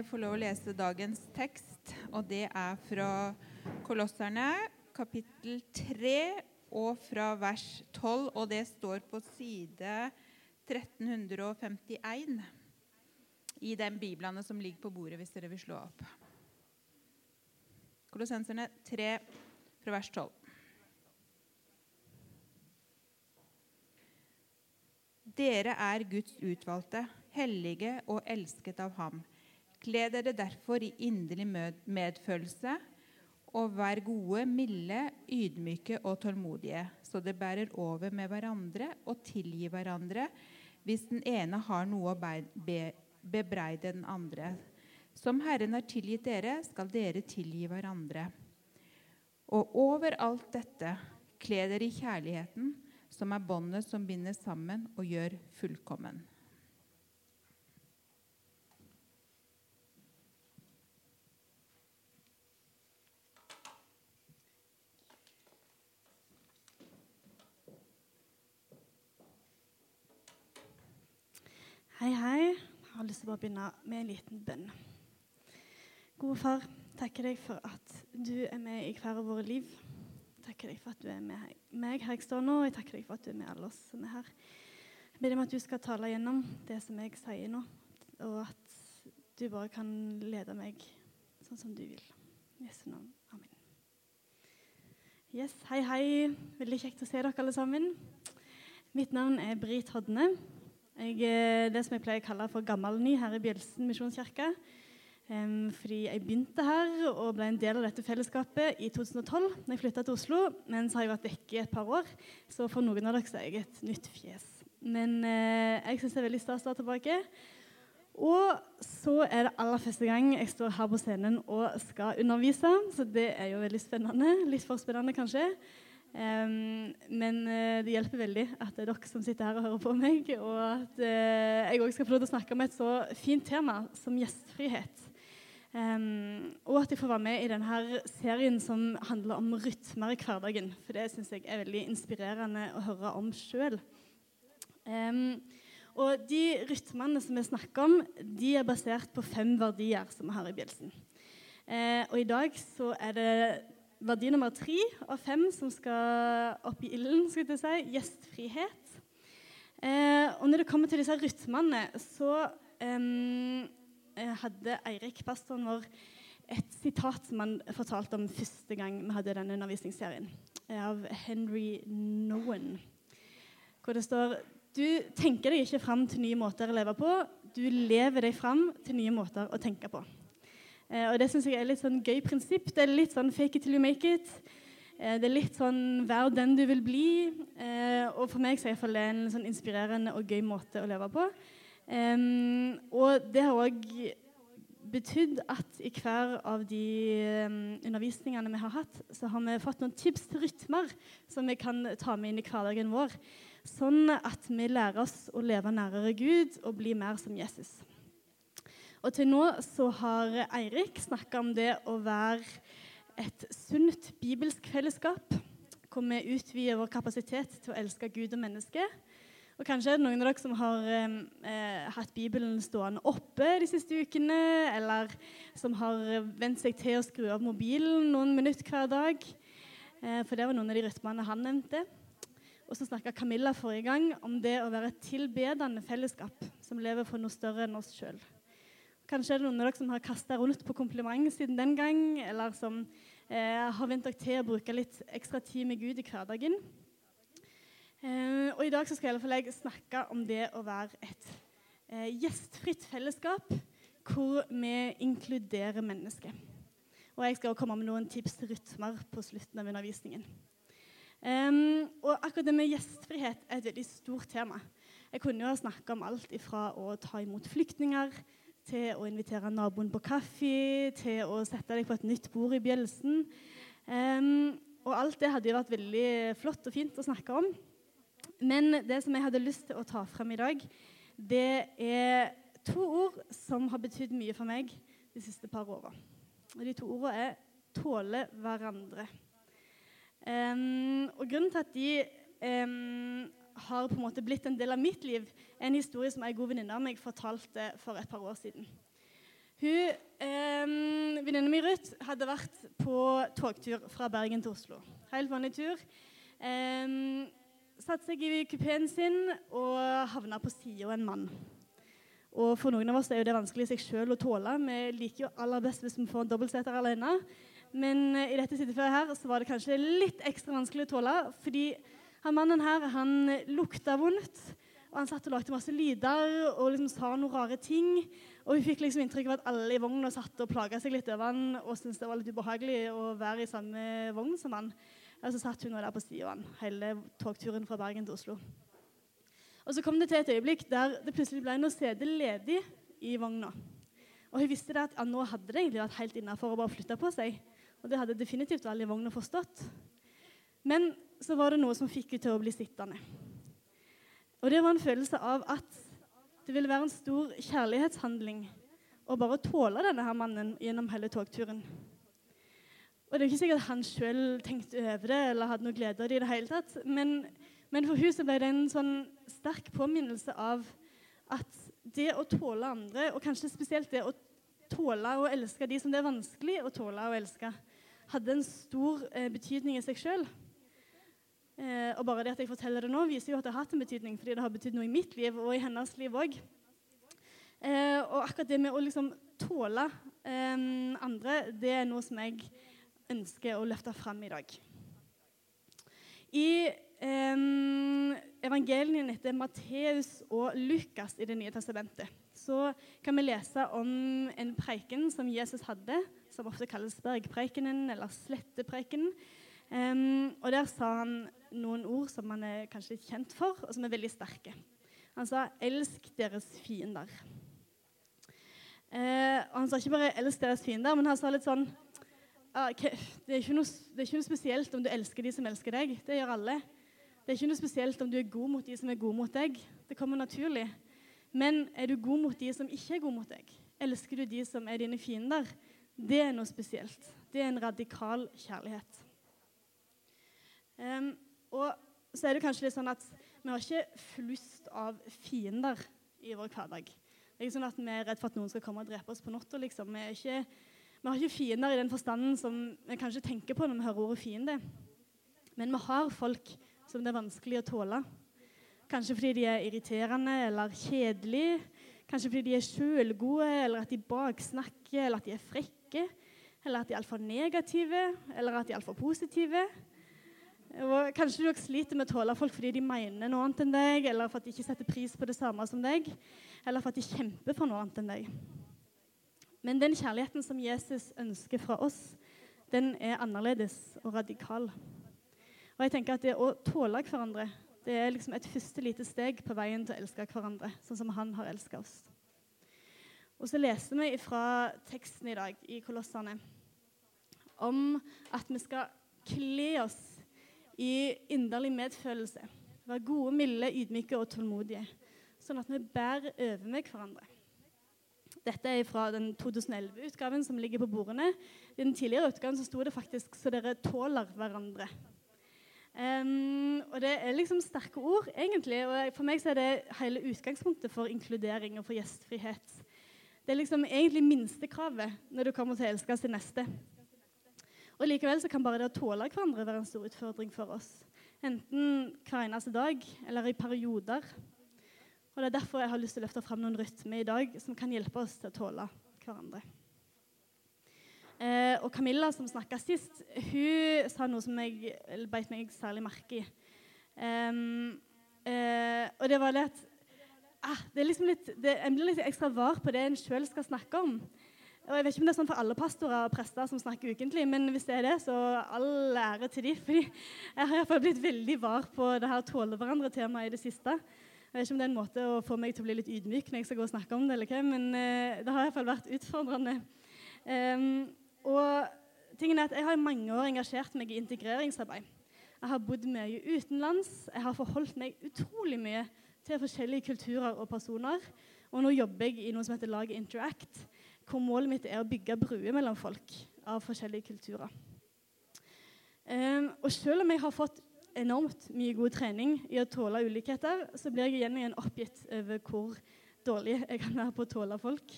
Jeg får lov å lese dagens tekst, og det er fra Kolosserne, kapittel 3, og fra vers 12. Og det står på side 1351 i den biblene som ligger på bordet, hvis dere vil slå opp. Kolossenserne 3, fra vers 12. Dere er Guds utvalgte, hellige og elsket av ham. Kle dere derfor i inderlig medfølelse, og vær gode, milde, ydmyke og tålmodige, så det bærer over med hverandre og tilgi hverandre hvis den ene har noe å bebreide den andre. Som Herren har tilgitt dere, skal dere tilgi hverandre. Og over alt dette, kle dere i kjærligheten, som er båndet som binder sammen og gjør fullkommen. Hei, hei. Jeg har lyst til å begynne med en liten bønn. Gode far, takker deg for at du er med i hver av våre liv. Takker deg for at du er med meg her jeg står nå, og jeg takker deg for at du er med alle oss som er her. Jeg ber om at du skal tale gjennom det som jeg sier nå, og at du bare kan lede meg sånn som du vil. Jesu navn. Amen. Yes, Hei, hei. Veldig kjekt å se dere alle sammen. Mitt navn er Brit Hodne. Jeg er det som jeg pleier å kalle for gammelny her i Bjelsen misjonskirke. Fordi jeg begynte her og ble en del av dette fellesskapet i 2012 når jeg flytta til Oslo. Men så har jeg vært vekke i et par år, så for noen av dere er jeg et nytt fjes. Men uh, jeg syns det er veldig stas å være tilbake. Og så er det aller første gang jeg står her på scenen og skal undervise. Så det er jo veldig spennende. Litt for spennende, kanskje. Um, men uh, det hjelper veldig at det er dere som sitter her og hører på meg, og at uh, jeg òg skal få lov til å snakke om et så fint tema som gjestfrihet. Um, og at jeg får være med i denne serien som handler om rytmer i hverdagen. For det syns jeg er veldig inspirerende å høre om sjøl. Um, og de rytmene som vi snakker om, de er basert på fem verdier som vi har i Bjelsen. Uh, og i dag så er det verdi nummer tre av fem som skal opp i ilden, skal jeg si, gjestfrihet. Eh, og når det kommer til disse rytmene, så eh, hadde Eirik, pastoren vår, et sitat som han fortalte om første gang vi hadde denne undervisningsserien, eh, av Henry Nowen, hvor det står du tenker deg ikke fram til nye måter å leve på, du lever deg fram til nye måter å tenke på. Eh, og det syns jeg er litt sånn gøy prinsipp. Det er litt sånn fake it till you make it. Eh, det er litt sånn vær den du vil bli. Eh, og for meg så er det en sånn inspirerende og gøy måte å leve på. og det har òg betydd at i hver av de undervisningene vi har hatt, så har vi fått noen tips til rytmer som vi kan ta med inn i hverdagen vår. Sånn at vi lærer oss å leve nærere Gud og bli mer som Jesus. Og til nå så har Eirik snakka om det å være et sunt bibelsk fellesskap, hvor vi utvider vår kapasitet til å elske Gud og mennesket. Og Kanskje er det noen av dere som har eh, hatt Bibelen stående oppe de siste ukene, eller som har vent seg til å skru av mobilen noen minutter hver dag. Eh, for det var noen av de rytmene han nevnte. Og så snakka Camilla forrige gang om det å være et tilbedende fellesskap som lever for noe større enn oss sjøl. Kanskje er det noen av dere som har kasta rundt på kompliment siden den gang, eller som eh, har vent dere til å bruke litt ekstra tid med Gud i hverdagen. Eh, og I dag skal jeg snakke om det å være et eh, gjestfritt fellesskap hvor vi inkluderer mennesker. Og jeg skal komme med noen tips til rytmer på slutten av undervisningen. Um, og akkurat det med gjestfrihet er et veldig stort tema. Jeg kunne jo ha snakka om alt ifra å ta imot flyktninger til å invitere naboen på kaffe, til å sette deg på et nytt bord i bjølsen. Um, og alt det hadde jo vært veldig flott og fint å snakke om. Men det som jeg hadde lyst til å ta frem i dag, det er to ord som har betydd mye for meg de siste par åra. Og de to ordene er 'tåle hverandre'. Um, og grunnen til at de um, har på en måte blitt en del av mitt liv, en historie som ei god venninne av meg fortalte for et par år siden. Hun, eh, Venninnen min Ruth hadde vært på togtur fra Bergen til Oslo. Helt vanlig tur. Eh, satte seg i kupeen sin og havna på sida av en mann. Og For noen av oss er jo det vanskelig i seg sjøl å tåle. Vi liker jo aller best hvis vi får en dobbeltseter alene. Men eh, i dette tilfellet her så var det kanskje litt ekstra vanskelig å tåle. Fordi han mannen her han lukta vondt, og han satt og lagde masse lyder og liksom sa noen rare ting. Og vi fikk liksom inntrykk av at alle i vogna satt og plaga seg litt over han og syntes det var litt ubehagelig å være i samme vogn som han. Og så satt hun der på sida av han hele togturen fra Bergen til Oslo. Og så kom det til et øyeblikk der det plutselig ble noe sete ledig i vogna. Og hun visste at ja, nå hadde det egentlig vært helt innafor å bare flytte på seg. Og det hadde definitivt alle i vogna forstått. Men så var det noe som fikk henne til å bli sittende. Og det var en følelse av at det ville være en stor kjærlighetshandling å bare tåle denne her mannen gjennom hele togturen. Og det er ikke sikkert han sjøl tenkte over det eller hadde noe glede av det i det hele tatt. Men, men for huset ble det en sånn sterk påminnelse av at det å tåle andre, og kanskje spesielt det å tåle å elske de som det er vanskelig å tåle å elske, hadde en stor eh, betydning i seg sjøl. Eh, og bare det at jeg forteller det nå, viser jo at det har hatt en betydning, fordi det har betydd noe i mitt liv og i hennes liv òg. Eh, og akkurat det med å liksom tåle eh, andre, det er noe som jeg ønsker å løfte fram i dag. I eh, evangeliene etter Matteus og Lukas i Det nye testamentet så kan vi lese om en preiken som Jesus hadde som ofte kalles bergpreikenen eller slettepreikenen. Um, og Der sa han noen ord som han er kanskje litt kjent for, og som er veldig sterke. Han sa 'elsk deres fiender'. Uh, og Han sa ikke bare 'elsk deres fiender', men han sa litt sånn okay, det, er noe, det, er ikke noe, spesielt om du elsker de som elsker deg. Det gjør alle. Det er ikke noe spesielt om du er god mot de som er gode mot deg. Det kommer naturlig. Men er du god mot de som ikke er gode mot deg? Elsker du de som er dine fiender? Det er noe spesielt. Det er en radikal kjærlighet. Um, og så er det kanskje litt sånn at vi har ikke flust av fiender i vår hverdag. Det er ikke sånn at vi er redd for at noen skal komme og drepe oss på natta. Liksom. Vi, vi, har ikke fiender i den forstanden som vi kanskje tenker på når vi hører ordet fiende. Men vi har folk som det er vanskelig å tåle. Kanskje fordi de er irriterende eller kjedelige. Kanskje fordi de er sjølgode, eller at de baksnakker, eller at de er frekke eller at de er altfor negative, eller at de er altfor positive. Og kanskje du sliter med å tåle folk fordi de mener noe annet enn deg, eller for at de ikke setter pris på det samme som deg, eller for at de kjemper for noe annet enn deg. Men den kjærligheten som Jesus ønsker fra oss, den er annerledes og radikal. Og jeg tenker at Det å tåle hverandre det er liksom et første lite steg på veien til å elske hverandre, sånn som han har elska oss. Og så leste vi fra teksten i dag i Kolossene om at vi skal kle oss i inderlig medfølelse. Være gode, milde, ydmyke og tålmodige. Sånn at vi bærer over med hverandre. Dette er fra den 2011-utgaven som ligger på bordene. I den tidligere utgaven så sto det faktisk 'så dere tåler hverandre'. Um, og Det er liksom sterke ord, egentlig. og For meg så er det hele utgangspunktet for inkludering og for gjestfrihet. Det er liksom egentlig minstekravet når du kommer til å elske sin neste. Og Likevel så kan bare det å tåle hverandre være en stor utfordring for oss. Enten hver eneste dag eller i perioder. Og Det er derfor jeg har lyst til å løfte fram noen rytmer i dag som kan hjelpe oss til å tåle hverandre. Eh, og Camilla, som snakka sist, hun sa noe som jeg beit meg særlig merke i. Um, eh, og det var at ah, det er liksom litt, det, En blir litt ekstra var på det en sjøl skal snakke om. Og jeg vet ikke om det er sånn for alle pastorer og prester som snakker ukentlig, men hvis det er det, så all ære til de, fordi jeg har iallfall blitt veldig var på det her tåle hverandre-temaet i det siste. Jeg vet ikke om det er en måte å få meg til å bli litt ydmyk når jeg skal gå og snakke om det, eller hva, men uh, det har iallfall vært utfordrende. Um, og tingen er at Jeg har i mange år engasjert meg i integreringsarbeid. Jeg har bodd mye utenlands. Jeg har forholdt meg utrolig mye til forskjellige kulturer og personer. Og nå jobber jeg i noe som heter Laget Interact, hvor målet mitt er å bygge bruer mellom folk av forskjellige kulturer. Um, og selv om jeg har fått enormt mye god trening i å tåle ulikheter, så blir jeg igjen igjen oppgitt over hvor dårlig jeg kan være på å tåle folk.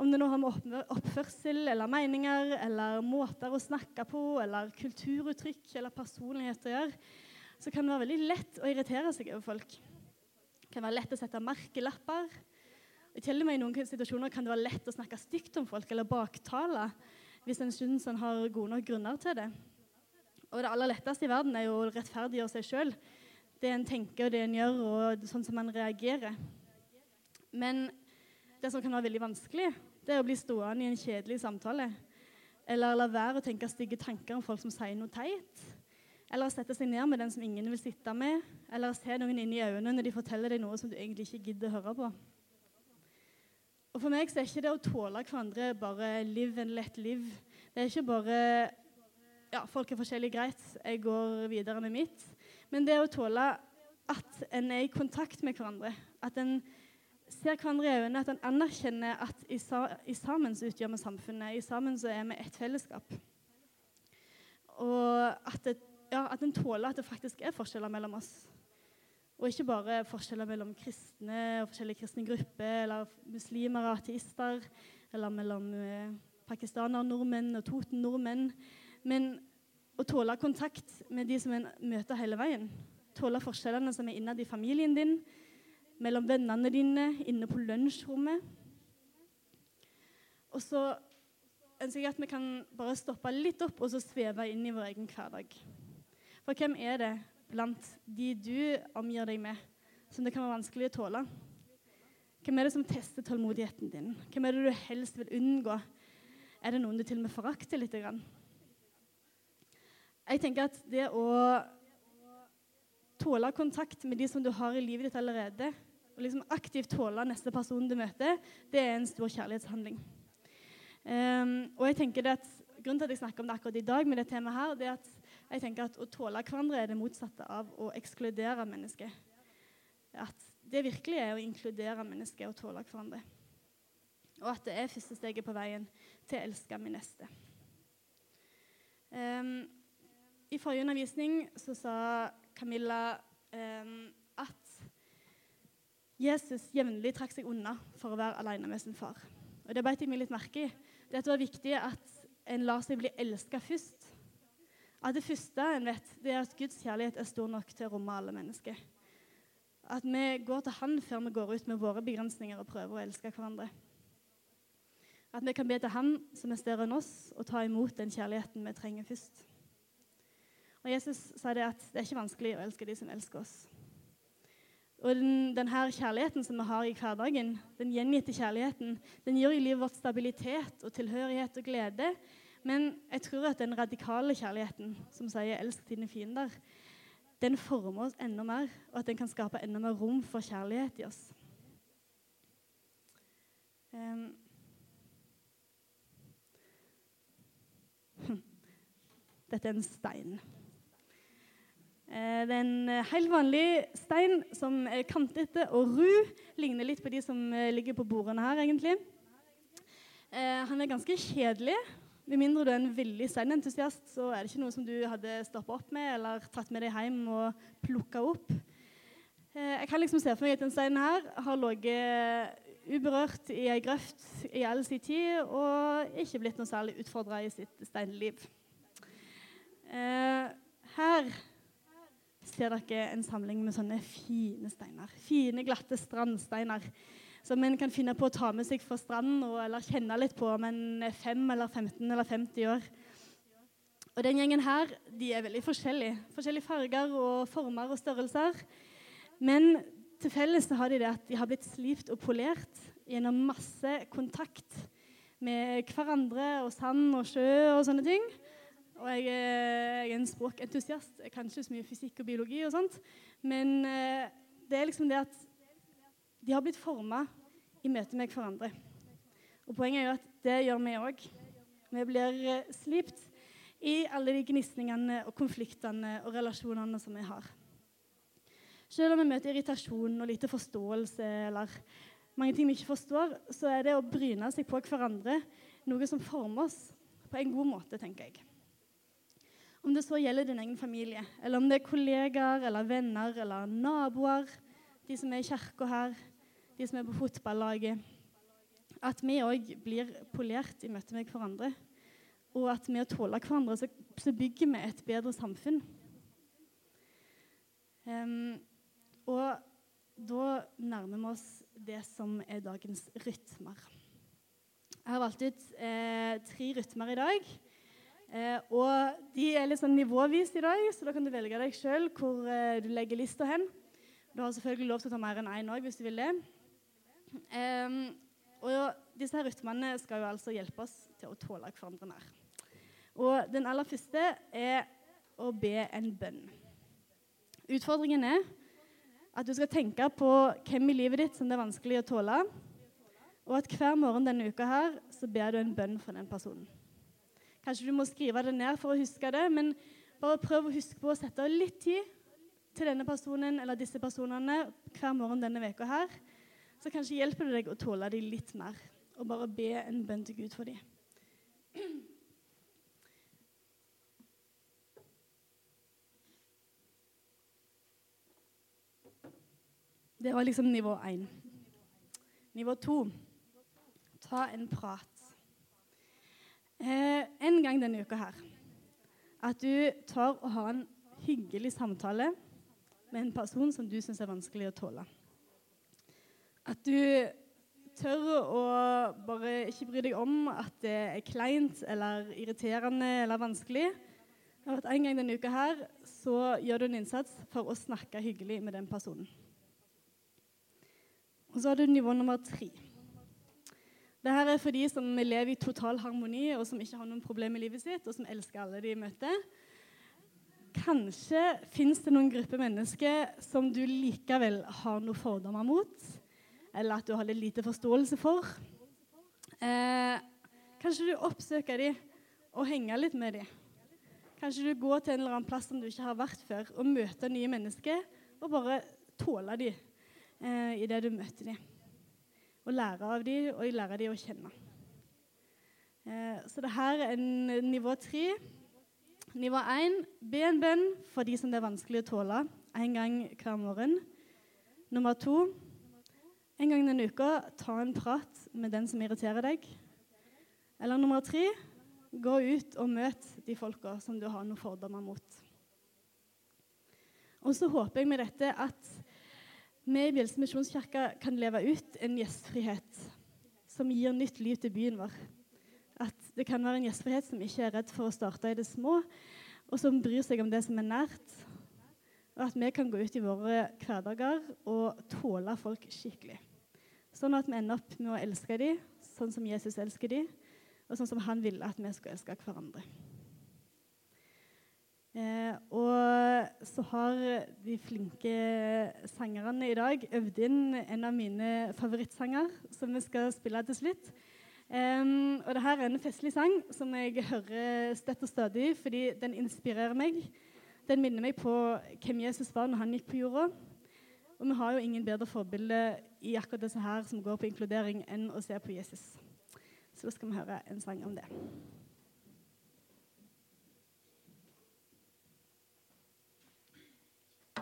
Om det nå har med oppførsel eller meninger eller måter å snakke på eller kulturuttrykk eller personlighet å gjøre, så kan det være veldig lett å irritere seg over folk. Det kan være lett å sette merkelapper. Til og med I noen situasjoner kan det være lett å snakke stygt om folk eller baktale hvis en syns en har gode nok grunner til det. Og det aller letteste i verden er jo å rettferdiggjøre seg sjøl. Det en tenker og det en gjør, og sånn som en reagerer. Men det som kan være veldig vanskelig, det er å bli stående i en kjedelig samtale. Eller la være å tenke stygge tanker om folk som sier noe teit. Eller sette seg ned med den som ingen vil sitte med. Eller se noen inn i øynene når de forteller deg noe som du egentlig ikke gidder å høre på. Og For meg så er ikke det å tåle hverandre bare 'live and let live'. Det er ikke bare ja, folk er forskjellig, greit, jeg går videre med mitt. Men det å tåle at en er i kontakt med hverandre, at en ser hverandre i øynene, at en anerkjenner at i, sa, i sammen så utgjør vi samfunnet, i sammen så er vi et fellesskap. Og at, det, ja, at en tåler at det faktisk er forskjeller mellom oss. Og ikke bare forskjeller mellom kristne og forskjellige kristne grupper, eller muslimer og ateister, eller mellom pakistaner og nordmenn og Toten-nordmenn. Men å tåle kontakt med de som en møter hele veien. Tåle forskjellene som er innad i familien din, mellom vennene dine, inne på lunsjrommet. Og så ønsker jeg at vi kan bare stoppe litt opp og så sveve inn i vår egen hverdag. For hvem er det blant de du omgir deg med, som det kan være vanskelig å tåle? Hvem er det som tester tålmodigheten din? Hvem er det du helst vil unngå? Er det noen du til og med forakter litt? Jeg tenker at det å tåle kontakt med de som du har i livet ditt allerede, og liksom aktivt tåle neste person du møter, det er en stor kjærlighetshandling. Um, og jeg tenker at Grunnen til at jeg snakker om det akkurat i dag, med det temaet her, det er at jeg tenker at å tåle hverandre er det motsatte av å ekskludere mennesket. At det virkelig er å inkludere mennesket og tåle hverandre. Og at det er første steget på veien til å elske min neste. Um, i forrige undervisning så sa Camilla um, at Jesus jevnlig trakk seg unna for å være alene med sin far. Og Det beit jeg meg litt merke i. Det var viktig at en lar seg bli elska først. At det første en vet, det er at Guds kjærlighet er stor nok til å romme alle mennesker. At vi går til Han før vi går ut med våre begrensninger og prøver å elske hverandre. At vi kan be til Han som er større enn oss, og ta imot den kjærligheten vi trenger først. Og Jesus sa det at det er ikke vanskelig å elske de som elsker oss. Og den, denne kjærligheten som vi har i hverdagen, den gjengitte kjærligheten, den gir i livet vårt stabilitet og tilhørighet og glede. Men jeg tror at den radikale kjærligheten, som sier 'elsk dine fiender', den former oss enda mer, og at den kan skape enda mer rom for kjærlighet i oss. Um, Dette er en stein. Eh, det er en eh, helt vanlig stein som er kantete og ru. Ligner litt på de som eh, ligger på bordene her, egentlig. Han er ganske kjedelig. Med mindre du er en veldig steinentusiast, så er det ikke noe som du hadde stoppa opp med eller tatt med deg hjem og plukka opp. Jeg kan liksom se for meg at den steinen her har ligget uberørt i ei grøft i all sin tid og ikke blitt noe særlig utfordra i sitt steinliv. Her ser dere en samling med sånne fine steiner. Fine, glatte strandsteiner som en kan finne på å ta med seg fra stranden eller kjenne litt på om en er 5 eller 15 eller 50 år. Og den gjengen her de er veldig forskjellige. Forskjellige farger og former og størrelser. Men til felles har de det at de har blitt slipt og polert gjennom masse kontakt med hverandre og sand og sjø og sånne ting. Og jeg, jeg, er en språkentusiast. Jeg kan ikke så mye fysikk og biologi, og sånt, men eh, det er liksom det at de har blitt forma i møte med hverandre. Og Poenget er jo at det gjør vi òg. Vi blir eh, slipt i alle de gnisningene og konfliktene og relasjonene som vi har. Selv om vi møter irritasjon og lite forståelse eller mange ting vi ikke forstår, så er det å bryne seg på hverandre noe som former oss på en god måte, tenker jeg. Om det så gjelder din egen familie, eller om det er kollegaer eller venner eller naboer, de som er i kirka her, de som er på fotballaget. at vi òg blir polert i møte med hverandre. Og at med å tåle hverandre så, så bygger vi et bedre samfunn. Um, og da nærmer vi oss det som er dagens rytmer. Jeg har valgt ut eh, tre rytmer i dag. Eh, og de er litt sånn nivåvis i dag, så da kan du velge deg sjøl hvor eh, du legger lista hen. Du har selvfølgelig lov til å ta mer enn én òg hvis du vil det. Um, og disse her rytmene skal jo altså hjelpe oss til å tåle hverandre mer. Og den aller første er å be en bønn. Utfordringen er at du skal tenke på hvem i livet ditt som det er vanskelig å tåle, og at hver morgen denne uka her så ber du en bønn for den personen. Kanskje du må skrive det ned for å huske det, men bare prøv å huske på å sette av litt tid til denne personen eller disse personene hver morgen denne veka her. Så kanskje hjelper det deg å tåle dem litt mer, og bare be en bønn til Gud for dem. Det var liksom nivå én. Nivå to ta en prat. Eh, en gang denne uka her at du tar og har en hyggelig samtale med en person som du syns er vanskelig å tåle. At du tør å bare ikke bry deg om at det er kleint eller irriterende eller vanskelig. At En gang denne uka her så gjør du en innsats for å snakke hyggelig med den personen. Og så har du nivå nummer tre. Dette er for de som lever i total harmoni, og som ikke har noen problemer i livet sitt, og som elsker alle de møter. Kanskje fins det noen grupper mennesker som du likevel har noen fordommer mot, eller at du har litt lite forståelse for. Eh, kanskje du oppsøker dem og henger litt med dem. Kanskje du går til en eller annen plass som du ikke har vært før, og møter nye mennesker og bare tåler dem eh, det du møter dem og lærer av dem, og lærer dem å kjenne. Eh, så det her er en nivå tre. Nivå én be en bønn for de som det er vanskelig å tåle, en gang hver morgen. Nummer to en gang denne uka ta en prat med den som irriterer deg. Eller nummer tre gå ut og møt de folka som du har noen fordommer mot. Og så håper jeg med dette at vi i Bjelse misjonskirke kan leve ut en gjestfrihet som gir nytt liv til byen vår. At det kan være en gjestfrihet som ikke er redd for å starte i det små, og som bryr seg om det som er nært. At vi kan gå ut i våre hverdager og tåle folk skikkelig. Sånn at vi ender opp med å elske dem sånn som Jesus elsker dem, og sånn som han ville at vi skulle elske hverandre. Eh, og så har de flinke sangerne i dag øvd inn en av mine favorittsanger, som vi skal spille til slutt. Um, og dette er en festlig sang som jeg hører støtt og stadig fordi den inspirerer meg. Den minner meg på hvem Jesus var når han gikk på jorda. Og vi har jo ingen bedre forbilde i akkurat disse her som går på inkludering, enn å se på Jesus. Så da skal vi høre en sang om det.